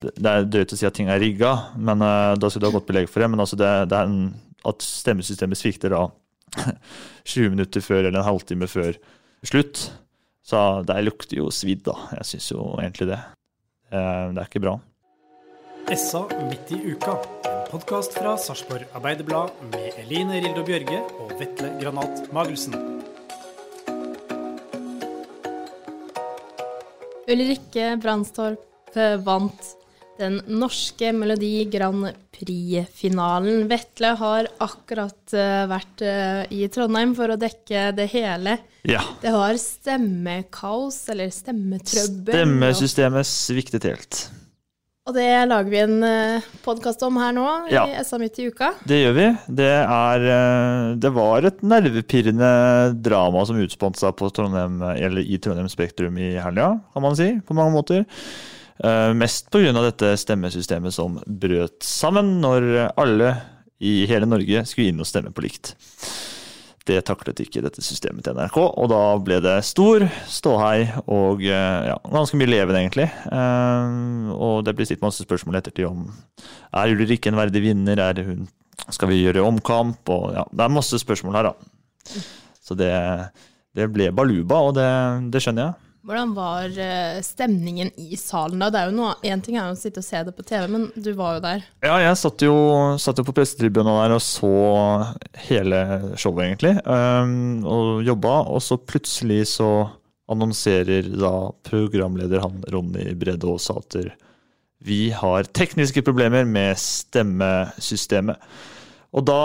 Det er drøyt å si at ting er rigga, men uh, da skal du ha godt belegg for det. Men altså det, det er en, at stemmesystemet svikter da 20 minutter før eller en halvtime før slutt, så det lukter jo svidd, da. Jeg syns jo egentlig det. Uh, Det er ikke bra. SA midt i uka. En podkast fra Sarpsborg Arbeiderblad med Eline Rildo Bjørge og Vetle Granat Magelsen. Ulrikke Brandstorp vant den norske Melodi Grand Prix-finalen. Vetle har akkurat eh, vært eh, i Trondheim for å dekke det hele. Ja. Det var stemmekaos, eller stemmetrøbbel. Stemmesystemet sviktet helt. Og det lager vi en podkast om her nå, Ja. i SA midt i uka. Det gjør vi. Det er eh, Det var et nervepirrende drama som utspant seg på Trondheim, eller i Trondheim Spektrum i helga, kan man si, på mange måter. Eh, Mest pga. dette stemmesystemet som brøt sammen når alle i hele Norge skulle inn og stemme på likt. Det taklet ikke dette systemet til NRK, og da ble det stor ståhei og eh, ja, ganske mye leven, egentlig. Eh, Og det ble stilt masse spørsmål ettertid om er Ulrikke en verdig vinner, er hun skal vi gjøre omkamp? Og ja, det er masse spørsmål her, da. Så det, det ble baluba, og det, det skjønner jeg. Hvordan var eh, stemningen i salen da? Det er jo noe, En ting er å sitte og se det på TV, men du var jo der. Ja, jeg satt jo, satt jo på pressetribunen der og så hele showet, egentlig. Um, og jobba, og så plutselig så annonserer da programleder han Ronny Brede Aas at vi har tekniske problemer med stemmesystemet. Og da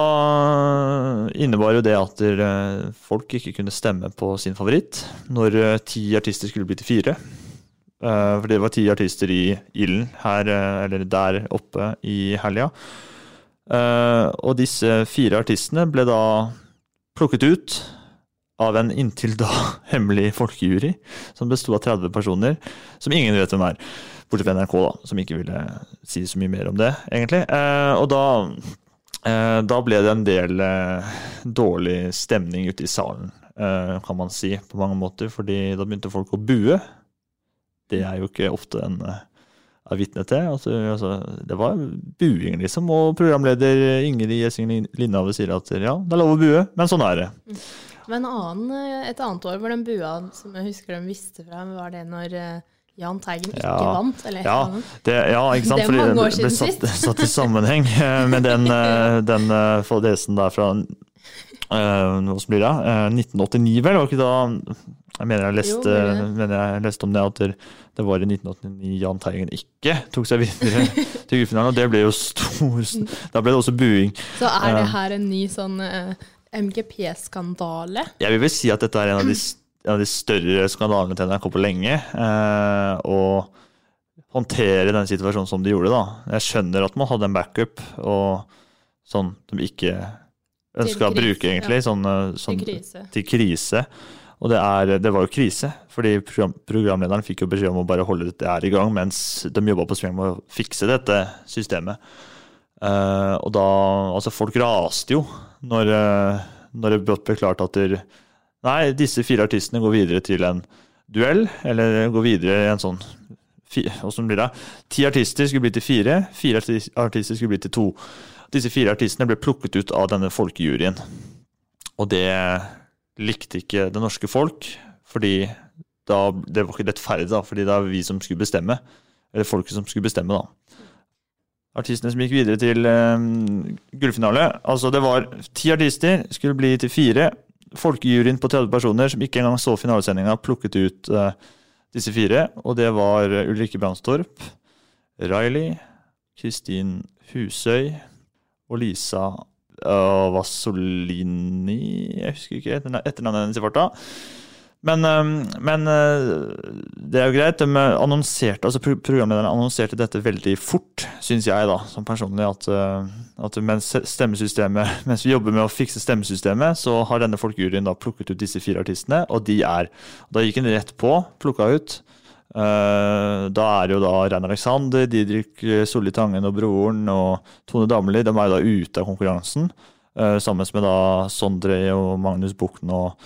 innebar jo det at eh, folk ikke kunne stemme på sin favoritt når eh, ti artister skulle bli til fire. Eh, For det var ti artister i ilden her, eller der oppe i helga. Og disse fire artistene ble da plukket ut av en inntil da hemmelig folkejury, som besto av 30 personer, som ingen vet hvem er. Bortsett fra NRK, da, som ikke ville si så mye mer om det, egentlig. Og da Da ble det en del eh, dårlig stemning ute i salen, eh, kan man si, på mange måter. Fordi da begynte folk å bue. Det er jo ikke ofte en eh, er vitne til. Altså, altså, det var buing, liksom. Og programleder Ingrid Gjessing Lindhave sier at ja, det er lov å bue, men sånn er det. Men annen, eh, et annet år hvor den bua som jeg husker de visste fra, var det når eh, Jahn Teigen ikke Ja. vant? Eller Ja, det, ja, ikke sant? Det Fordi det ble satt, satt i sammenheng eh, med den, eh, den eh, fadesen der fra Hva som blir det? Eh, 1989, vel? Var ikke da Jeg mener jeg leste, Jo, mener jeg leste om det at det, var i 1989 Jahn Teigen ikke tok seg videre til gullfinalen, og det ble jo stor Da ble det også buing. Så er det her en ny sånn MGP-skandale? Jeg vil vel si at dette er en av de, en av de større skandalene til NRK på lenge. Eh, og håndtere den situasjonen som de gjorde, da. Jeg skjønner at man hadde en backup, og sånn de ikke ønska å bruke, egentlig. ja. Sånn, eh, sånn, Til krise. til krise. Og det, er, det var jo krise, fordi program, programlederen fikk jo beskjed om å bare holde dette her i gang, mens de jobba på spreng med å fikse dette systemet. Eh, og da Altså, folk raste jo når, eh, når det ble klart at der, Nei, disse fire artistene går videre til en duell, eller går videre i en sånn Åssen blir det? Ti artister skulle bli til fire, fire artister skulle bli til to. Disse fire artistene ble plukket ut av denne folkejuryen. Og det likte ikke det norske folk, fordi da, det var ikke rettferdig, da, fordi det er vi som skulle bestemme. Eller folket som skulle bestemme, da. artistene som gikk videre til um, gullfinale. Altså det var ti artister, skulle bli til fire. Folkejuryen på 30 personer som ikke engang så finalesendinga, plukket ut uh, disse fire. Og det var Ulrikke Brandstorp, Riley, Kristin Husøy og Lisa uh, Vasolini Jeg husker ikke etternavnet hennes i farta. Men, men, det er jo greit. De annonserte, altså Programlederne annonserte dette veldig fort, syns jeg, da, som personlig. At, at, mens stemmesystemet, mens vi jobber med å fikse stemmesystemet, så har denne folkejuryen da plukket ut disse fire artistene, og de er Da gikk en rett på, plukka ut. Da er jo da Rein Alexander, Didrik Solli Tangen og broren og Tone Damli. De er jo da ute av konkurransen, sammen med da Sondre og Magnus Buchten og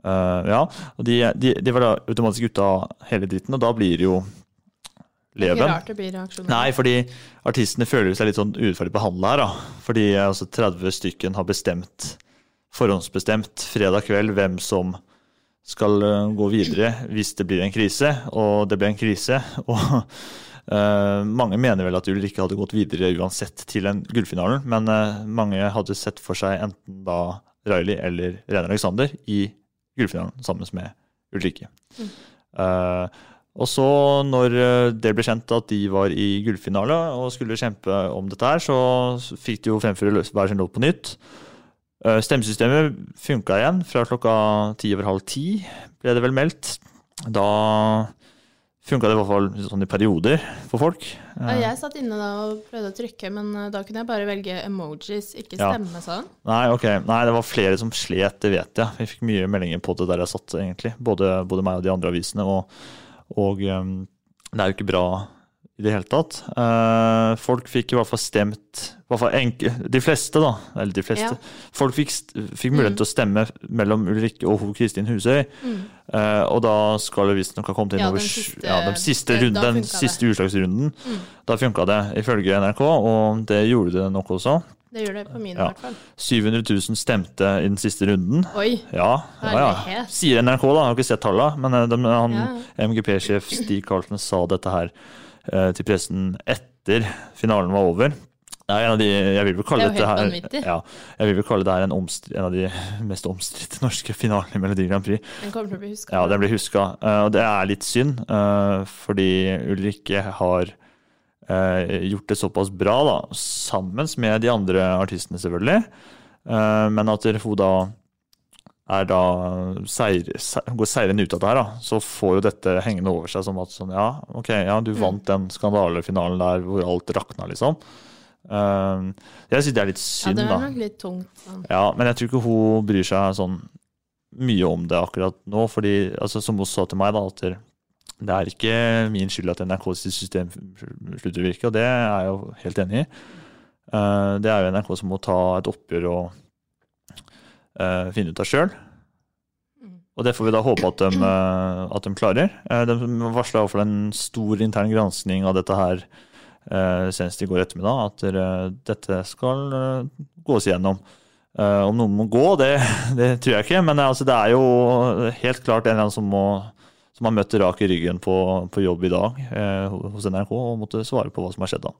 Uh, ja, og de, de, de, var da automatisk ute av hele dritten, og da blir det jo leven. Det er ikke rart det blir reaksjoner. Nei, fordi artistene føler seg litt sånn urettferdig behandla her. da. Fordi altså, 30 stykken har bestemt, forhåndsbestemt fredag kveld hvem som skal uh, gå videre hvis det blir en krise, og det ble en krise. og uh, mange mener vel at Ulrikke hadde gått videre uansett til en gullfinalen, men mange hadde sett for seg enten da Riley eller Rene Alexander i gullfinalen sammen med Ulrikke. Mm. Uh, og så, når eh, det ble kjent at de var i gullfinale og skulle kjempe om dette her, så fikk de jo fremføre hver sin låt på nytt. Uh, stemmesystemet funka igjen fra klokka ti over halv ti, ble det vel meldt. Da funka det i hvert fall sånn i perioder for folk. Jeg satt inne da og prøvde å trykke, men eh, da kunne jeg bare velge emojis, ikke stemme ja. sånn. Nei, ok. Nei, det var flere som slet, det vet jeg. Vi fikk mye meldinger på det der jeg satt, egentlig. Både, både meg og de andre avisene. Og, og um, det er jo ikke bra i det hele tatt. Uh, folk fikk i hvert fall stemt i hvert fall enke, De fleste, da. Eller de fleste. Ja. Folk fikk, fikk mulighet mm. til å stemme mellom Ulrikke og Kristin Husøy. Mm. Uh, og da skal det visstnok ha kommet inn ja, over den siste, ja, den siste, det, runden, den siste utslagsrunden. Mm. Da funka det, ifølge NRK, og det gjorde det nok også. Det gjør det på min, i hvert fall. 700 000 stemte i den siste runden. Oi, ja, ja. Sier NRK, da. Jeg har ikke sett tallene. Men eh, de, han, MGP-sjef Stig Carlsen sa dette her til pressen etter finalen var over. Ja, en av de, jeg vil vel kalle det, her, ja, jeg vil vel kalle det her en, en av de mest omstridte norske finalene i Melodi Grand Prix. Den kommer til å bli huska. Ja, den blir huska. Uh, og det er litt synd, uh, fordi Ulrikke har gjort det såpass bra, da, sammen med de andre artistene, selvfølgelig. men at hun da er da seier, går seirende ut av det her, da, så får jo dette hengende over seg som at sånn, ja, ok, ja, du mm. vant den skandalefinalen der hvor alt rakna, liksom. Uh, jeg syns det er litt synd, da. Ja, det er nok litt tungt. Da. Ja, men jeg tror ikke hun bryr seg sånn mye om det akkurat nå. fordi, altså, som hun sa til meg, da, at det er ikke min skyld at NRKs system slutter å virke, og det er jeg jo helt enig i. Uh, det er jo NRK som må ta et oppgjør og uh, finne ut av sjøl. Mm. Og det får vi da håpe at de, uh, at de klarer. Uh, de varsla iallfall en stor intern granskning av dette her senest i går ettermiddag. At dette skal gås igjennom. om noen må gå, det, det tror jeg ikke. Men altså, det er jo helt klart en eller annen som, må, som har møtt rak i ryggen på, på jobb i dag hos NRK og måtte svare på hva som har skjedd da.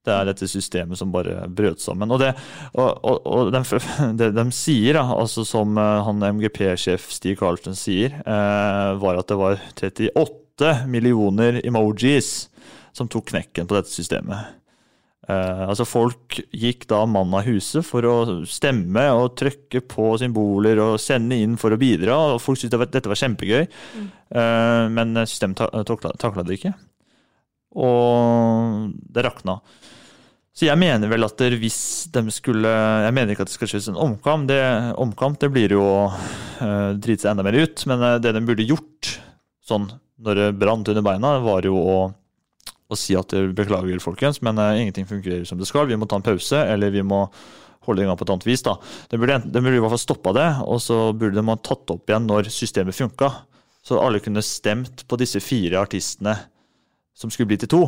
Det er dette systemet som bare brøt sammen. Og det, og, og, og de, det de sier, da, altså som eh, han MGP-sjef Stig Karlsen sier, eh, var at det var 38 millioner emojis som tok knekken på dette systemet. Eh, altså Folk gikk da mann av huset for å stemme og trykke på symboler og sende inn for å bidra. og Folk syntes dette var kjempegøy, mm. eh, men systemet takla det ikke. Og det rakna. Så jeg mener vel at hvis de skulle Jeg mener ikke at det skal skje en omkamp. Det, omkamp det blir jo å uh, drite seg enda mer ut. Men uh, det de burde gjort, sånn når det brant under beina, var jo å, å si at beklager, folkens, men uh, ingenting fungerer som det skal. Vi må ta en pause, eller vi må holde i gang på et annet vis. da. De burde, de burde i hvert fall stoppa det, og så burde de ha tatt opp igjen når systemet funka. Så alle kunne stemt på disse fire artistene som skulle bli til to.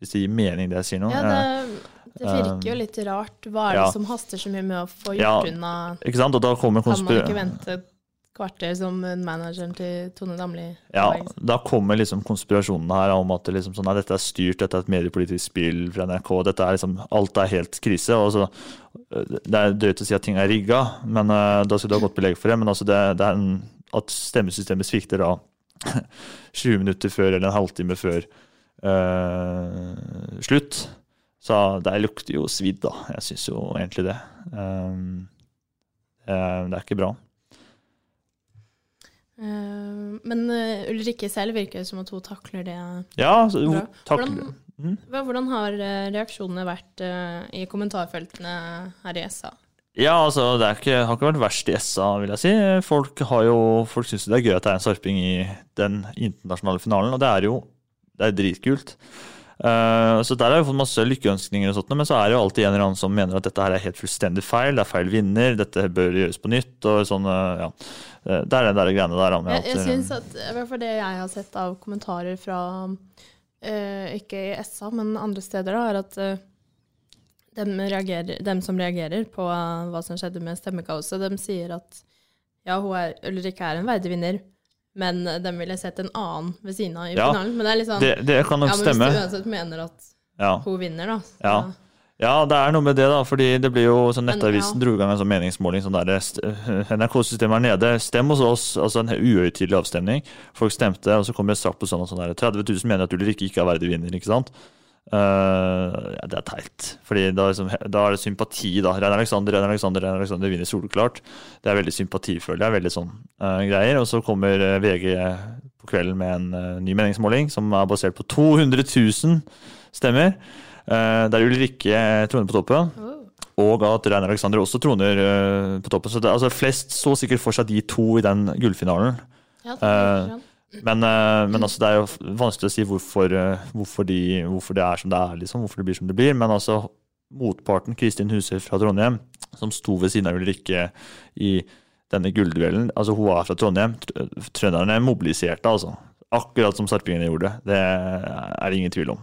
Hvis det gir mening, det jeg sier nå. Ja, det, det virker jo litt rart. Hva er det ja. som haster så mye med å få gjort ja, unna Ikke sant? Og da kommer Kan man ikke vente kvarter som manageren til Tone Damli. Ja, da kommer liksom konspirasjonene her om at det liksom sånn, nei, dette er styrt, dette er et mediepolitisk spill fra NRK. dette er liksom, Alt er helt krise. og så, Det er drøyt å si at ting er rigga, men da skal du ha godt belegg for det. Men altså det, det en, at stemmesystemet svikter da 20 minutter før eller en halvtime før uh, slutt. Så det lukter jo svidd, da. Jeg syns jo egentlig det. Um, det, er ikke bra. Uh, men uh, Ulrikke selv virker som at hun takler det ja, så, hun takler hvordan, mm. hvordan, har reaksjonene vært uh, i kommentarfeltene her i SA? Ja, altså, det ikke, har ikke vært verst i SA, vil jeg si. Folk, har jo, folk syns det er gøy at det er en sarping i den internasjonale finalen, og det er jo det er dritkult. Uh, så Der har jeg fått masse lykkeønskninger, og sånt, men så er det jo alltid en eller annen som mener at dette her er helt fullstendig feil, det er feil vinner, dette bør gjøres på nytt. og sånn, uh, ja. Eh, det er den der greiene der. jeg jeg syns at, i hvert fall det jeg har sett av kommentarer fra uh, ikke i SA, men andre steder, da, er at dem, reagerer, dem, som reagerer på hva som skjedde med stemmekaoset, de sier at ja, er, Ulrikke er en verdig vinner, men de ville sett en annen ved siden av i ja, finalen. Men det er litt sånn det, det kan nok ja, stemme. Hvis du uansett mener at ja. hun vinner, da. Ja. ja. det er noe med det, da. fordi det blir jo sånn Nettavisen dro i gang en sånn meningsmåling sånn der NRK-systemet er nede, stem hos oss. Altså en uhøytidelig avstemning. Folk stemte, og så kom det sak på sånn, sånn der, 30 000 mener at Ulrik ikke er verdig vinner. ikke sant? Uh, ja, det er teit. Fordi da, liksom, da, er det sympati, da. Rein Alexander, Rein Alexander, Rein Alexander vinner soleklart. Det er veldig sympatifølelig. Det er veldig sånn uh, greier. Og så kommer uh, VG på kvelden med en ny meningsmåling som er basert på 200 000 stemmer. der Ulrikke troner på toppen. Oh. Og at Rein Alexander også troner på toppen. Så det, altså, flest så sikkert for seg de to i den gullfinalen. Ja, det er men, eh, men altså, det er jo vanskelig å si hvorfor, eh, hvorfor, de, hvorfor, det er som det er, liksom, hvorfor det blir som det blir. Men altså, motparten, Kristin Huser fra Trondheim, som sto ved siden av Ulrikke i denne gullduellen altså Hun var fra Trondheim. Trønderne mobiliserte, altså. Akkurat som sarpingene gjorde. Det er det ingen tvil om.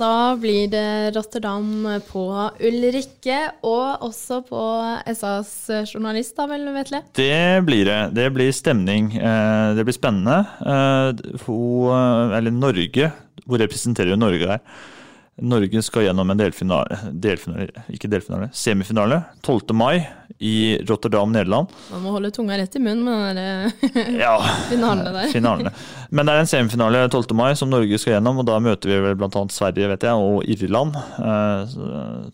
Da blir det Rotterdam på Ulrikke, og også på SAs journalist, da vel, Vetle? Det blir det. Det blir stemning. Eh, det blir spennende. Eh, hun, eh, eller Norge, hun representerer jo Norge her Norge skal gjennom en delfinale, delfinale, ikke delfinale, semifinale 12. mai i Rotterdam, Nederland. Man må holde tunga rett i munnen med de ja, finalene der. finalene. Men det er en semifinale 12. mai som Norge skal gjennom, og da møter vi vel bl.a. Sverige vet jeg, og Irland. Eh,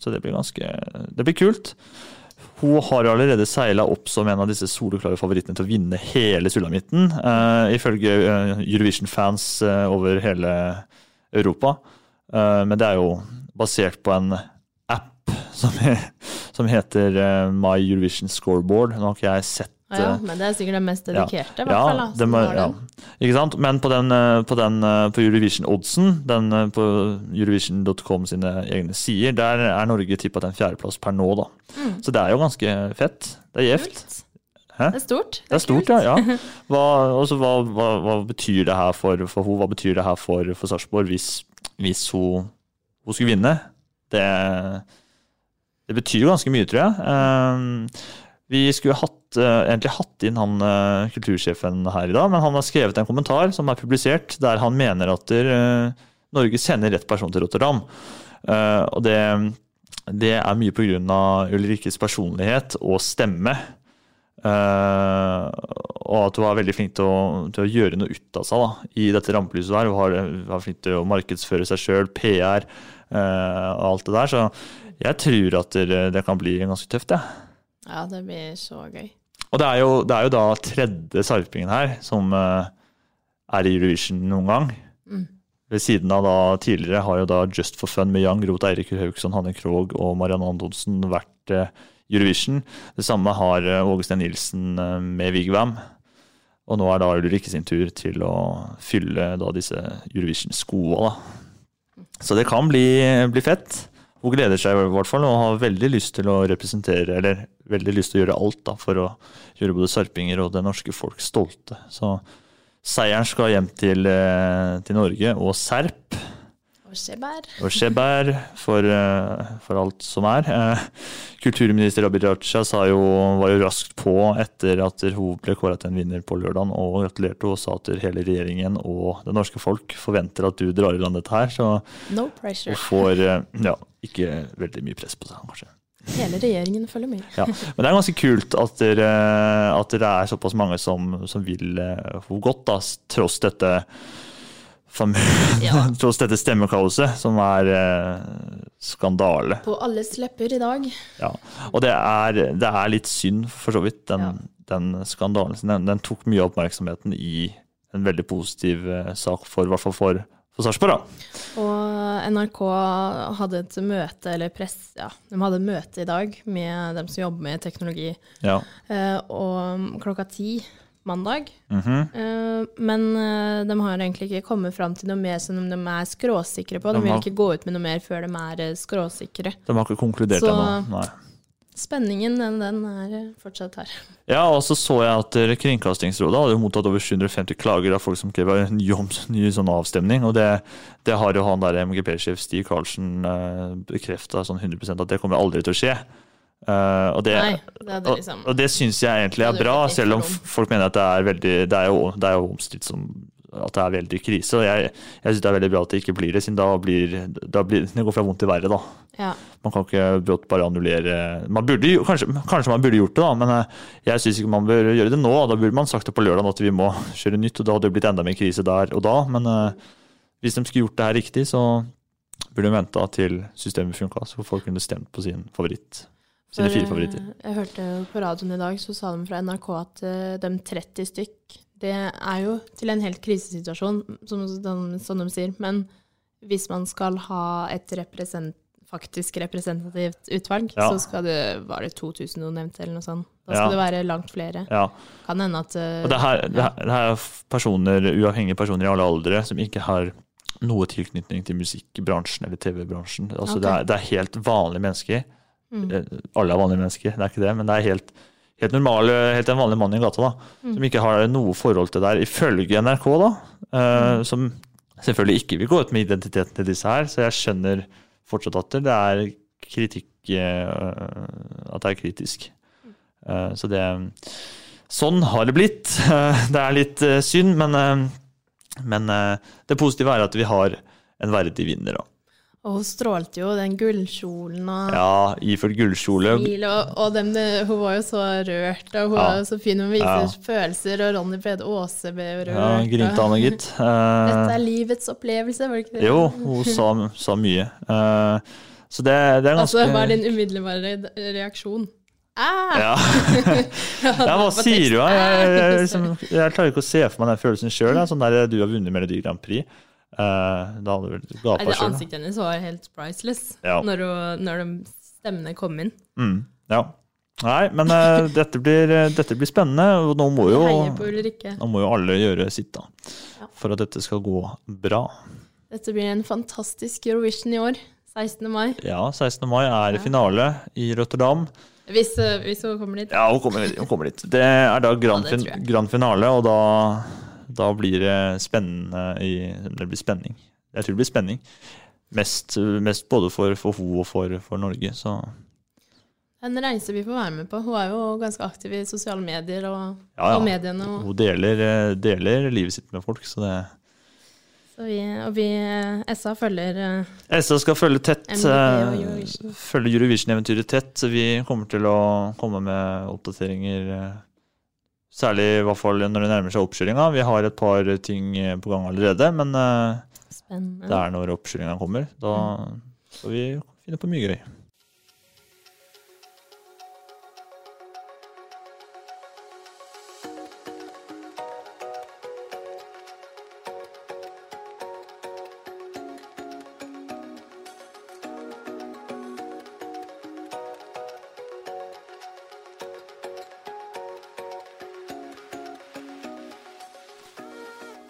så det blir ganske Det blir kult. Hun har allerede seila opp som en av disse soleklare favorittene til å vinne hele sulamitten, uh, ifølge Eurovision-fans over hele Europa. Eh, men det er jo basert på en app som, som heter eh, My Eurovision Scoreboard. Nå har ikke jeg sett ja, ja, men det er sikkert den mest dedikerte, i hvert fall. Da, må, ja. Ikke sant? Men på, den, eh, på, den, på Eurovision-oddsen, den på Eurovision.com sine egne sider, der er Norge tippa til en fjerdeplass per nå, da. Mm. Så det er jo ganske fett. Det er gjevt. Det er stort. Det er, stort, ja. ja. Hva, altså, hva, hva, hva, betyr det her for, for? Hva betyr det her for, for Sarpsborg hvis hvis hun, hun skulle vinne. Det, det, betyr jo ganske mye, tror jeg. Um, vi skulle hatt, uh, egentlig hatt inn han uh, kultursjefen her i dag, men han har skrevet en kommentar som er publisert, der han mener at uh, Norge sender rett person til Rotterdam. og det, det er mye pga. Ulrikkes personlighet og stemme. Uh, og at hun er veldig flink til å, til å gjøre noe ut av seg da, i dette rampelyset. der. Hun har, er flink til å markedsføre seg sjøl, PR uh, eh, og alt det der. Så jeg tror at det, det kan bli ganske tøft, jeg. Ja. ja, det blir så gøy. og det er, jo, det er jo da tredje sarpingen her som uh, er i Eurovision noen gang. Mm. Ved siden av da tidligere har jo da Just for Fun med Jan Groth, Eirik Haugsson, Hanne Krogh og Marianne Antonsen vært Eurovision. Det samme har eh, Åge Nilsen eh, med Vigvam. Og nå er da Ulrikke sin tur til å fylle da disse Eurovision-skoa. Så det kan bli, bli fett. Hun gleder seg i hvert fall og har veldig lyst til å representere, eller veldig lyst til å gjøre alt da, for å gjøre både sarpinger og det norske folk stolte. Så seieren skal hjem til, eh, til Norge og Serp. Og skjebær. Og for, eh, for alt som er. Eh, Kulturminister Abid Raja sa jo, var jo raskt på etter at hun ble kåret til en vinner på lørdag, og gratulerte og sa at hele regjeringen og det norske folk forventer at du drar i land dette her. Så No pressure. hun får eh, ja, ikke veldig mye press på seg, kanskje. Hele regjeringen følger med. Ja. Men det er ganske kult at det, at det er såpass mange som, som vil henne godt, da, tross dette Ja. tross dette stemmekaoset, som er eh, skandale. På alles lepper i dag. Ja. Og det er, det er litt synd, for så vidt, den, Ja. den skandalen. Den, den tok mye av oppmerksomheten i en veldig positiv eh, sak, for, i hvert fall for, for Sarpsborg. Og NRK hadde et møte, eller press, ja, de hadde et møte i dag med dem som jobber med teknologi. Ja. Eh, og klokka ti mandag. Mm -hmm. uh, men uh, de har egentlig ikke kommet fram til noe mer som de er skråsikre på. De De vil har- ikke gå ut med noe mer før de er eh, skråsikre. De har ikke konkludert ennå. Nei. Spenningen, den, den er eh, fortsatt her. Ja, og så så jeg at eh, Kringkastingsrådet hadde mottatt over 750 klager av folk som krever en ny, sånn avstemning. Og det, det har jo han der MGP-sjef Stig Karlsen uh, bekrefta sånn 100% at det kommer aldri til å skje. Eh, og det, Nei, det liksom og det syns jeg egentlig er bra, selv om folk mener at det er veldig Det er jo, det er jo omstridt som at det er veldig krise. Og jeg, jeg syns det er veldig bra at det ikke blir det, siden da blir, da blir det går fra vondt til verre, da. Ja. Man kan ikke brått bare annullere man burde, kanskje, kanskje man burde gjort det, da, men eh, jeg syns ikke man bør gjøre det nå. Da burde man sagt det på lørdag at vi må kjøre nytt, og da hadde det blitt enda mer krise der og da. Men uh, hvis de skulle gjort det her riktig, så burde de venta til systemet funka, så folk kunne stemt på sin favoritt. Sine fire eh, favoritter. Jeg hørte på radioen i dag, så sa de fra NRK at eh, de 30 stykk, det er jo til en helt krisesituasjon, som, som, som de sier. Men hvis man skal ha et represent, faktisk representativt utvalg, Ja. så skal det Var det 2000 noen nevnte, eller noe sånt? Da skal Ja. det være langt flere. Ja. Kan hende at eh, Og det her, det her, det her er personer, uavhengige personer i alle aldre som ikke har noe tilknytning til musikkbransjen eller TV-bransjen. Altså okay. det, er, det er helt vanlige mennesker. Mm. Eh, Alle er vanlige mennesker, det er ikke det, men det er helt, helt normale, helt en vanlig mann i gata da, Mm. som ikke har noe forhold til det her, ifølge NRK, da, eh, som selvfølgelig ikke vil gå ut med identiteten til disse her, så jeg skjønner fortsatt at det er kritikk, uh, at det er kritisk. Uh, Så det Sånn har det blitt. Det er litt eh, synd, men, eh, men eh, det positive er at vi har en verdig vinner. da. Og hun strålte jo, den gullkjolen og Ja, iført gullkjole. smil, og, og dem, hun var jo så rørt, og hun Ja. var jo så fin. Hun viser Ja. følelser, og Ronny Brede Aase ble rørt. Ja, og- gitt. Dette Eh, er livets opplevelse, var det ikke det? jo, hun sa, sa mye. Uh, så det, det er ganske Altså, hva er din umiddelbare reaksjon? Ah! Ja. ja, hva sier du? Jeg, Jeg, jeg, liksom, jeg klarer ikke å se for meg den følelsen sjøl. Sånn der du har vunnet Melodi Grand Prix. Eh, da hadde du gapa sjøl. ansiktet hennes var helt priceless Ja. når, hun, når de stemmene kom inn. Mm, ja. Nei, men uh, dette, blir, dette blir spennende, og nå må jo, nå må jo alle gjøre sitt da, Ja. for at dette skal gå bra. Dette blir en fantastisk Eurovision i år. 16. mai. Ja, 16. mai er ja. finale i Rotterdam. Hvis, eh, hvis hun kommer dit. Ja, hun kommer, hun kommer dit. Det er da grand, Ja, grand finale, og da, da blir det spennende i Det blir spenning. Jeg tror det blir spenning. Mest, mest både for, for hun og for, for Norge, så En reise vi får være med på. Hun er jo ganske aktiv i sosiale medier og, Ja, ja. og mediene. Og, hun deler, deler livet sitt med folk, så det så vi, og vi, eh, SA, følger eh, SA skal følge tett og eh, Eurovision. Følge Eurovision-eventyret tett. Vi kommer til å komme med oppdateringer. Særlig i hvert fall når det nærmer seg oppkjøringa. Vi har et par ting eh, på gang allerede, men eh, Spennende. det er når oppkjøringa kommer. Da skal vi finne på mye gøy.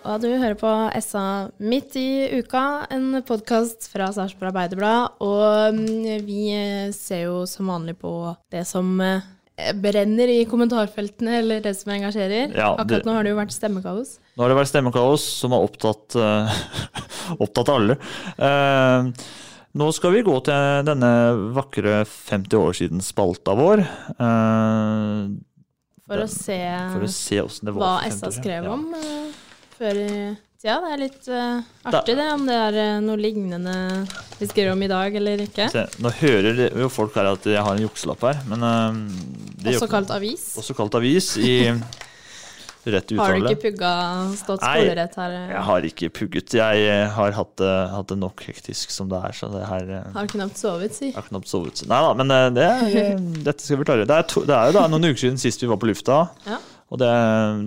Og du hører på SA midt i uka, en podkast fra Sarpsborg Arbeiderblad. Og mm, vi ser jo som vanlig på det som eh, brenner i kommentarfeltene, eller det som engasjerer. Ja, det- Akkurat nå har det jo vært stemmekaos. Nå har det vært stemmekaos som har opptatt, uh, opptatt alle. Uh, nå skal vi gå til denne vakre 50 år siden spalta vår. Uh, For å se, for å se det var hva for 50 SA skrev om eh, før i tida. Det er litt uh, artig det, om det er uh, noe lignende vi skriver om i dag eller ikke. Se, nå hører jo folk her at jeg har en jukselapp her, men uh, det Også kalt avis. Også kalt avis i rett Har du ikke pugga stått skolerett her? Nei, Jeg har ikke pugget. Jeg har hatt hatt det nok hektisk som det er, så det her Har knapt sovet, si. Har knapt sovet. Nei da, men det dette skal vi klare. Det er, to, det er jo da noen uker siden sist vi var på lufta, Ja. Og det,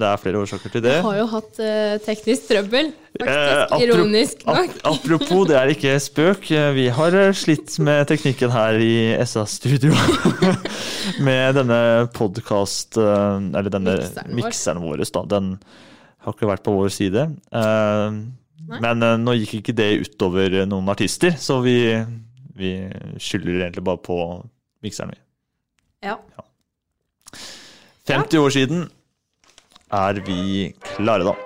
det er flere årsaker til det. Jeg har jo hatt eh, teknisk trøbbel, Eh, faktisk. Eh, Ironisk nok. ap- apropos, det er ikke spøk. Eh, Vi har eh, slitt med teknikken her i SA-studio. med denne podkast... Eller denne Mikseren vår. mikseren vår. Da. Den har ikke vært på vår side. Eh, men eh, nå gikk ikke det utover eh, noen artister, så vi, vi skylder egentlig bare på mikseren, vi. Ja. 50 år siden er vi klare, da.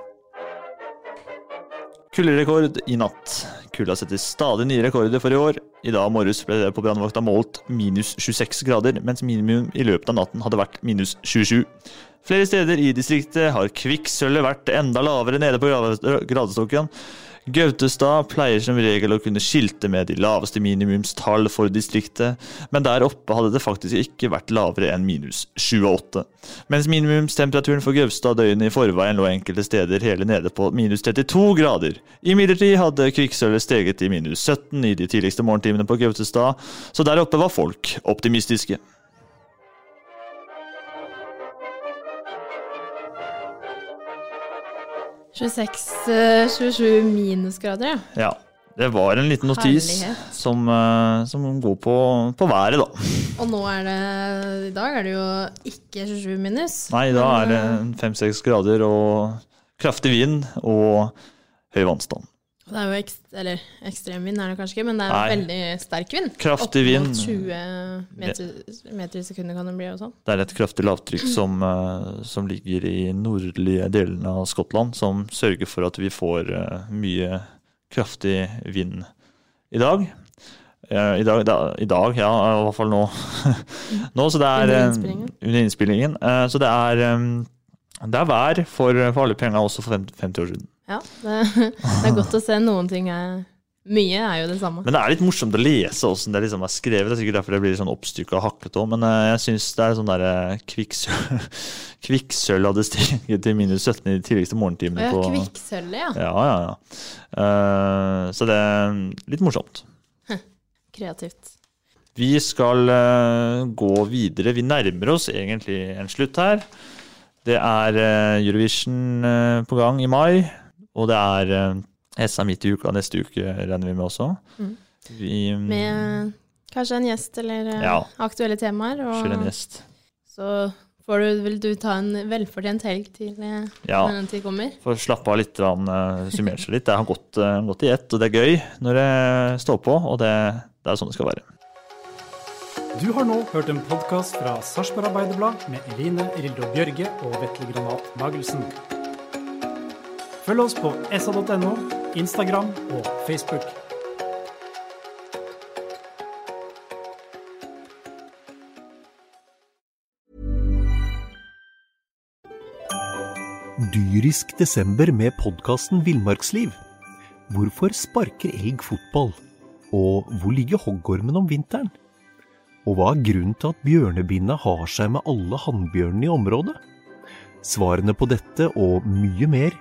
Kulderekord i natt. Kulda setter stadig nye rekorder for i år. I dag morges ble det på brannvakta målt minus 26 grader, mens minimum i løpet av natten hadde vært minus 27. Flere steder i distriktet har kvikksølvet vært enda lavere nede på gradestokken. Gautestad pleier som regel å kunne skilte med de laveste minimumstall for distriktet, men der oppe hadde det faktisk ikke vært lavere enn minus 28. Mens minimumstemperaturen for Gaustad døgnet i forveien lå enkelte steder hele nede på minus 32 grader. Imidlertid hadde kvikksølvet steget til minus 17 i de tidligste morgentimene på Gautestad, så der oppe var folk optimistiske. 26-27 minusgrader, ja. Ja, det var en liten notis som, eh, som går på, på været, da. Og nå er det I dag er det jo ikke 27 minus. Nei, da er det men, fem-seks grader og kraftig vind og høy vannstand. Det er jo ekst, eller ekstremvind er det kanskje ikke, men det er Nei. veldig sterk vind. Kraftig Opp vind. mot 20 meter, meter i sekundet kan det bli og sånn. Det er et kraftig lavtrykk som, eh, som ligger i nordlige delene av Skottland, som sørger for at vi får eh, mye kraftig vind i dag. Eh, I dag, da, I dag, ja, i hvert fall nå. nå så det er, Under innspillingen. Under innspillingen. Så det er, det er vær for, for alle penga også for 50 50 år siden. Ja, det, det er godt å se noen ting er Mye er jo det samme. Men det er litt morsomt å lese åssen det liksom er skrevet. Det er sikkert derfor det blir sånn oppstykka og hakkete òg, men eh, jeg syns det er sånn derre kvikksølv Kvikksølv hadde steget til minus 17 i de tidligste morgentimene ja, kvikksølvet, ja. Ja, ja, ja. Eh, så det er litt morsomt. Kreativt. Vi skal eh, gå videre. Vi nærmer oss egentlig en slutt her. Det er eh, Eurovision eh, på gang i mai, og det er uh, SA midt i uka neste uke, regner vi med også. Mm. Vi, mm, Med kanskje en gjest eller eh, Ja. aktuelle temaer. Og en gjest. så får du, vil du ta en velfortjent helg til eh, Ja. når den tid kommer. For å slappe av litt, eh, summere seg litt. Det har gått, eh, gått i ett, og det er gøy når det står på, og det, det er sånn det skal være. Du har nå hørt en podkast fra Sarpsborg Arbeiderblad med Eline Rildo Bjørge og Vetle Granat Magelsen. Følg oss på sa.no, Instagram og Facebook. Dyrisk desember med podkasten Villmarksliv. Hvorfor sparker elg fotball? Og hvor ligger hoggormen om vinteren? Og hva er grunnen til at bjørnebinna har seg med alle hannbjørnene i området? Svarene på dette og mye mer